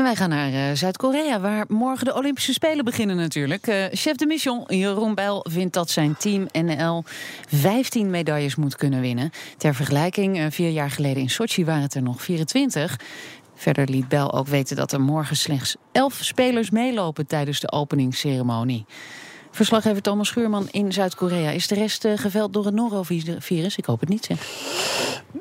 En wij gaan naar uh, Zuid-Korea, waar morgen de Olympische Spelen beginnen natuurlijk. Uh, chef de mission Jeroen Bijl vindt dat zijn team NL 15 medailles moet kunnen winnen. Ter vergelijking, uh, vier jaar geleden in Sochi waren het er nog 24. Verder liet Bijl ook weten dat er morgen slechts 11 spelers meelopen tijdens de openingsceremonie. Verslaggever Thomas Schuurman in Zuid-Korea. Is de rest uh, geveld door het norovirus? Ik hoop het niet, zeg.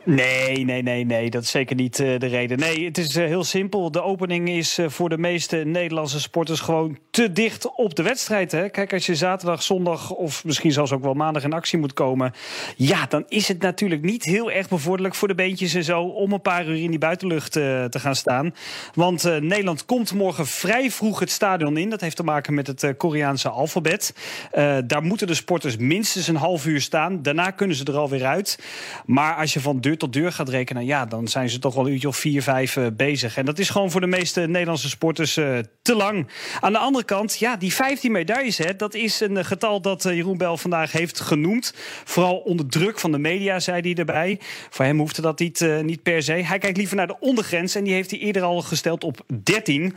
Nee, nee, nee, nee. Dat is zeker niet uh, de reden. Nee, het is uh, heel simpel. De opening is voor de meeste Nederlandse sporters gewoon te dicht op de wedstrijd. Hè? Kijk, als je zaterdag, zondag of misschien zelfs ook wel maandag in actie moet komen. Ja, dan is het natuurlijk niet heel erg bevorderlijk voor de beentjes en zo om een paar uur in die buitenlucht te gaan staan. Want Nederland komt morgen vrij vroeg het stadion in. Dat heeft te maken met het Koreaanse alfabet. Uh, daar moeten de sporters minstens een half uur staan. Daarna kunnen ze er alweer uit. Maar als je van deur tot deur gaat rekenen, ja, dan zijn ze toch wel een uurtje of vier, vijf uh, bezig. En dat is gewoon voor de meeste Nederlandse sporters uh, te lang. Aan de andere kant, ja, die 15 medailles, hè, dat is een getal dat Jeroen Bel vandaag heeft genoemd. Vooral onder druk van de media, zei hij erbij. Voor hem hoefde dat niet, niet per se. Hij kijkt liever naar de ondergrens en die heeft hij eerder al gesteld op 13.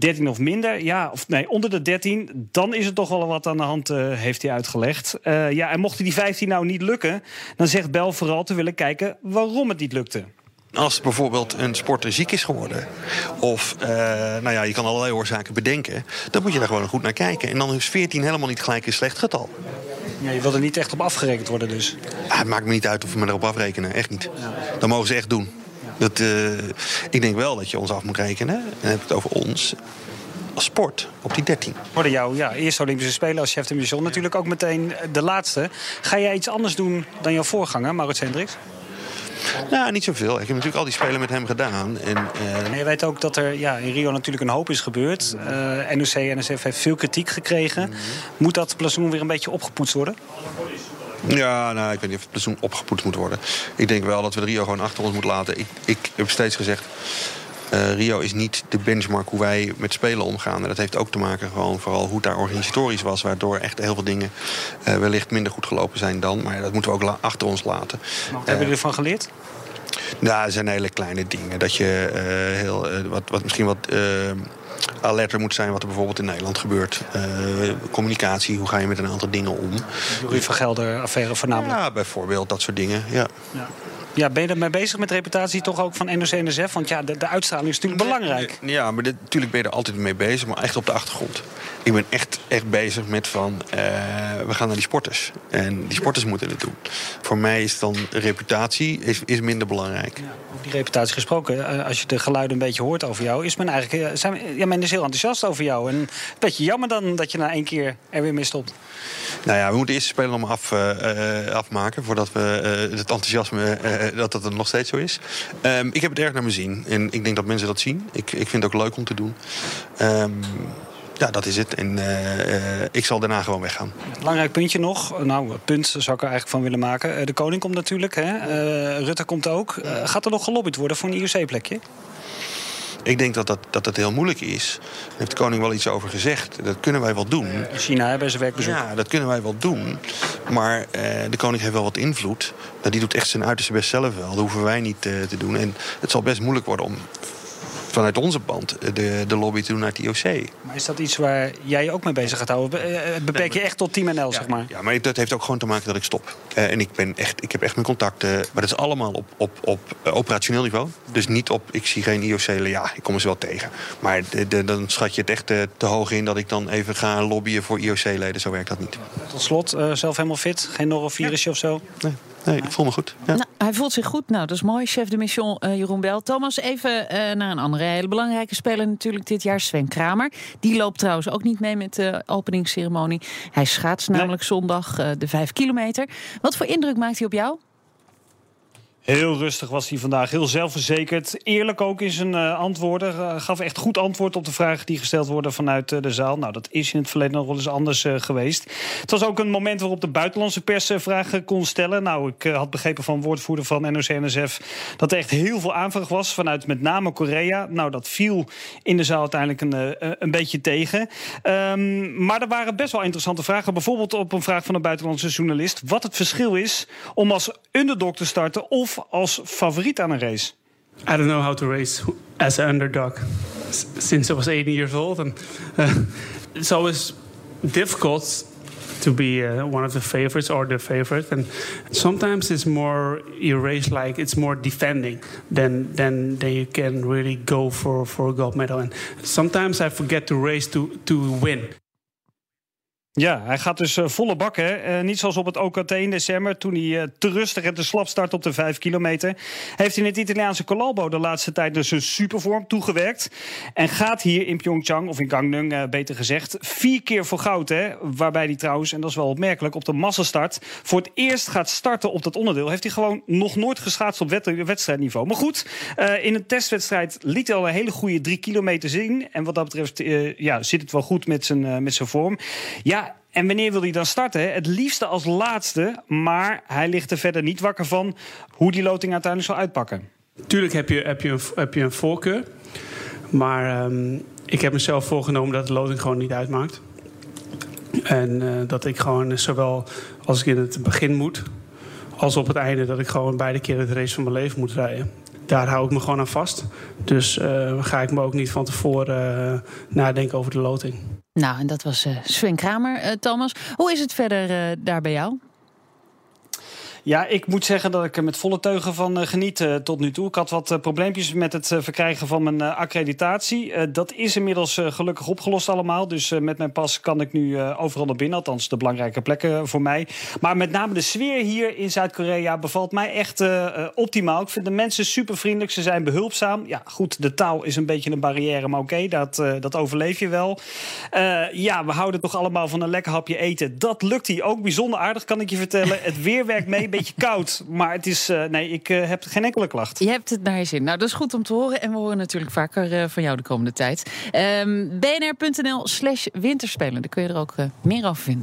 13 of minder, ja, of nee, onder de 13, dan is er toch wel wat aan de hand, uh, heeft hij uitgelegd. Uh, ja, en mocht die 15 nou niet lukken, dan zegt Bel vooral te willen kijken waarom het niet lukte. Als bijvoorbeeld een sporter ziek is geworden, of uh, nou ja, je kan allerlei oorzaken bedenken, dan moet je daar gewoon goed naar kijken. En dan is 14 helemaal niet gelijk een slecht getal. Ja, je wil er niet echt op afgerekend worden dus? Ah, het maakt me niet uit of we me erop afrekenen, echt niet. Dat mogen ze echt doen. Dat, uh, ik denk wel dat je ons af moet rekenen. En dan heb ik het over ons als sport op die 13. Worden jouw ja, eerste Olympische Spelen als chef de mission. Natuurlijk ook meteen de laatste. Ga jij iets anders doen dan jouw voorganger, Maurits Hendricks? Nou, niet zoveel. Ik heb natuurlijk al die spelen met hem gedaan. En, uh... en je weet ook dat er ja, in Rio natuurlijk een hoop is gebeurd. Uh, NOC en NSF heeft veel kritiek gekregen. Mm -hmm. Moet dat blazoen weer een beetje opgepoetst worden? Ja, nou, ik weet niet of het plezon opgepoetst moet worden. Ik denk wel dat we de Rio gewoon achter ons moeten laten. Ik, ik heb steeds gezegd... Uh, Rio is niet de benchmark hoe wij met spelen omgaan. En dat heeft ook te maken gewoon vooral hoe het daar organisatorisch was... waardoor echt heel veel dingen uh, wellicht minder goed gelopen zijn dan. Maar dat moeten we ook achter ons laten. Maar wat hebben jullie ervan geleerd? Nou, dat zijn hele kleine dingen. Dat je heel, wat, wat misschien wat alerter moet zijn wat er bijvoorbeeld in Nederland gebeurt. Uh, communicatie, hoe ga je met een aantal dingen om? Louis van Gelder affaire voornamelijk? Ja, bijvoorbeeld dat soort dingen, ja. ja. Ja, ben je ermee bezig met reputatie toch ook van NOC-NSF? Want ja, de, de, uitstraling is natuurlijk belangrijk. Ja, maar dit, natuurlijk ben je er altijd mee bezig, maar echt op de achtergrond. Ik ben echt, echt bezig met van, uh, we gaan naar die sporters. En die sporters moeten het doen. Voor mij is dan reputatie is, is minder belangrijk. Ja, over die reputatie gesproken, als je de geluiden een beetje hoort over jou... is men eigenlijk, zijn, ja, men is heel enthousiast over jou. En een beetje jammer dan dat je na één keer er weer mee stopt. Nou ja, we moeten eerst de spelen allemaal af, uh, afmaken... voordat we uh, het enthousiasme, dat dat nog steeds zo is. Um, ik heb het erg naar mijn zin. En ik denk dat mensen dat zien. Ik, ik vind het ook leuk om te doen. Um, ja, dat is het. En uh, ik zal daarna gewoon weggaan. Belangrijk puntje nog. Nou, punt zou ik er eigenlijk van willen maken. De koning komt natuurlijk. Hè? Rutte komt ook. gaat er nog gelobbyd worden voor een IOC-plekje? Ik denk dat dat, dat dat heel moeilijk is. Daar heeft de koning wel iets over gezegd. Dat kunnen wij wel doen. In China hebben ze werkbezoek. Ja, dat kunnen wij wel doen. Maar eh, de koning heeft wel wat invloed. Nou, die doet echt zijn uiterste best zelf wel. Dat hoeven wij niet uh, te doen. En het zal best moeilijk worden om vanuit onze band de, de lobby te doen naar het IOC. Maar is dat iets waar jij je ook mee bezig gaat houden? Beperk je echt tot Team NL, ja, zeg maar? Ja, maar dat heeft ook gewoon te maken dat ik stop. Uh, en ik, ben echt, ik heb echt mijn contacten. Maar dat is allemaal op, op, op operationeel niveau. Dus niet op, ik zie geen IOC-leden. Ja, ik kom ze wel tegen. Maar de, de, dan schat je het echt te, te hoog in dat ik dan even ga lobbyen voor IOC-leden. Zo werkt dat niet. Tot slot, uh, zelf helemaal fit? Geen norovirusje ja. of zo? Nee. Nee, ik voel me goed. Ja. Nou, hij voelt zich goed. Nou, dat is mooi. Chef de mission uh, Jeroen Bel. Thomas, even uh, naar een andere hele belangrijke speler natuurlijk dit jaar. Sven Kramer. Die loopt trouwens ook niet mee met de openingsceremonie. Hij schaatst namelijk nee. zondag uh, de vijf kilometer. Wat voor indruk maakt hij op jou? Heel rustig was hij vandaag, heel zelfverzekerd. Eerlijk ook in zijn uh, antwoorden. Uh, gaf echt goed antwoord op de vragen die gesteld worden vanuit uh, de zaal. Nou, dat is in het verleden nog wel eens anders geweest. Het was ook een moment waarop de buitenlandse pers vragen kon stellen. Nou, ik had begrepen van woordvoerder van NOC-NSF... dat er echt heel veel aanvraag was vanuit met name Korea. Nou, dat viel in de zaal uiteindelijk een, een beetje tegen. Um, maar er waren best wel interessante vragen. Bijvoorbeeld op een vraag van een buitenlandse journalist... wat het verschil is om als underdog te starten... of als favoriet aan een race? I don't know how to race as an underdog. since I was 18 years old, and uh, it's always difficult to be uh, one of the favorites or the favorite. And sometimes it's more you race like it's more defending than than than you can really go for for a gold medal. And sometimes I forget to race to to win. Ja, hij gaat dus uh, volle bak. Uh, niet zoals op het OKT in december, toen hij uh, te rustig en te slap start op de 5 kilometer. Heeft in het Italiaanse Colalbo de laatste tijd dus een supervorm toegewerkt. En gaat hier in Pyeongchang, of in Gangneung beter gezegd, vier keer voor goud. Hè? Waarbij hij trouwens, en dat is wel opmerkelijk, op de massastart voor het eerst gaat starten op dat onderdeel. Heeft hij gewoon nog nooit geschaatst op wedstrijdniveau. Maar goed, in een testwedstrijd liet hij al een hele goede drie kilometer zien. En wat dat betreft ja, zit het wel goed met zijn, met zijn vorm. Ja, en wanneer wil hij dan starten? Het liefste als laatste, maar hij ligt er verder niet wakker van hoe die loting uiteindelijk zal uitpakken. Tuurlijk heb je, heb je, een, heb je een voorkeur. Maar um, ik heb mezelf voorgenomen dat de loting gewoon niet uitmaakt. En uh, dat ik gewoon zowel als ik in het begin moet, als op het einde, dat ik gewoon beide keer het race van mijn leven moet rijden. Daar hou ik me gewoon aan vast. Dus uh, ga ik me ook niet van tevoren nadenken over de loting. Nou, en dat was uh, Sven Kramer. Uh, Thomas, hoe is het verder uh, daar bij jou? Ja, ik moet zeggen dat ik er met volle teugen van uh, geniet uh, tot nu toe. Ik had wat uh, probleempjes met het verkrijgen van mijn accreditatie. dat is inmiddels gelukkig opgelost allemaal. Dus met mijn pas kan ik nu overal naar binnen. Althans, de belangrijke plekken voor mij. Maar met name de sfeer hier in Zuid-Korea bevalt mij echt optimaal. Ik vind de mensen super vriendelijk. Ze zijn behulpzaam. Ja, goed, de taal is een beetje een barrière. Maar oké, dat, dat overleef je wel. ja, we houden toch allemaal van een lekker hapje eten. Dat lukt hier ook bijzonder aardig, kan ik je vertellen. Het weer werkt mee beetje koud. Maar het is, uh, nee, ik uh, heb geen enkele klacht. Je hebt het naar je zin. Nou, dat is goed om te horen. En we horen natuurlijk vaker uh, van jou de komende tijd. Um, bnr.nl slash winterspelen. Daar kun je er ook meer over vinden.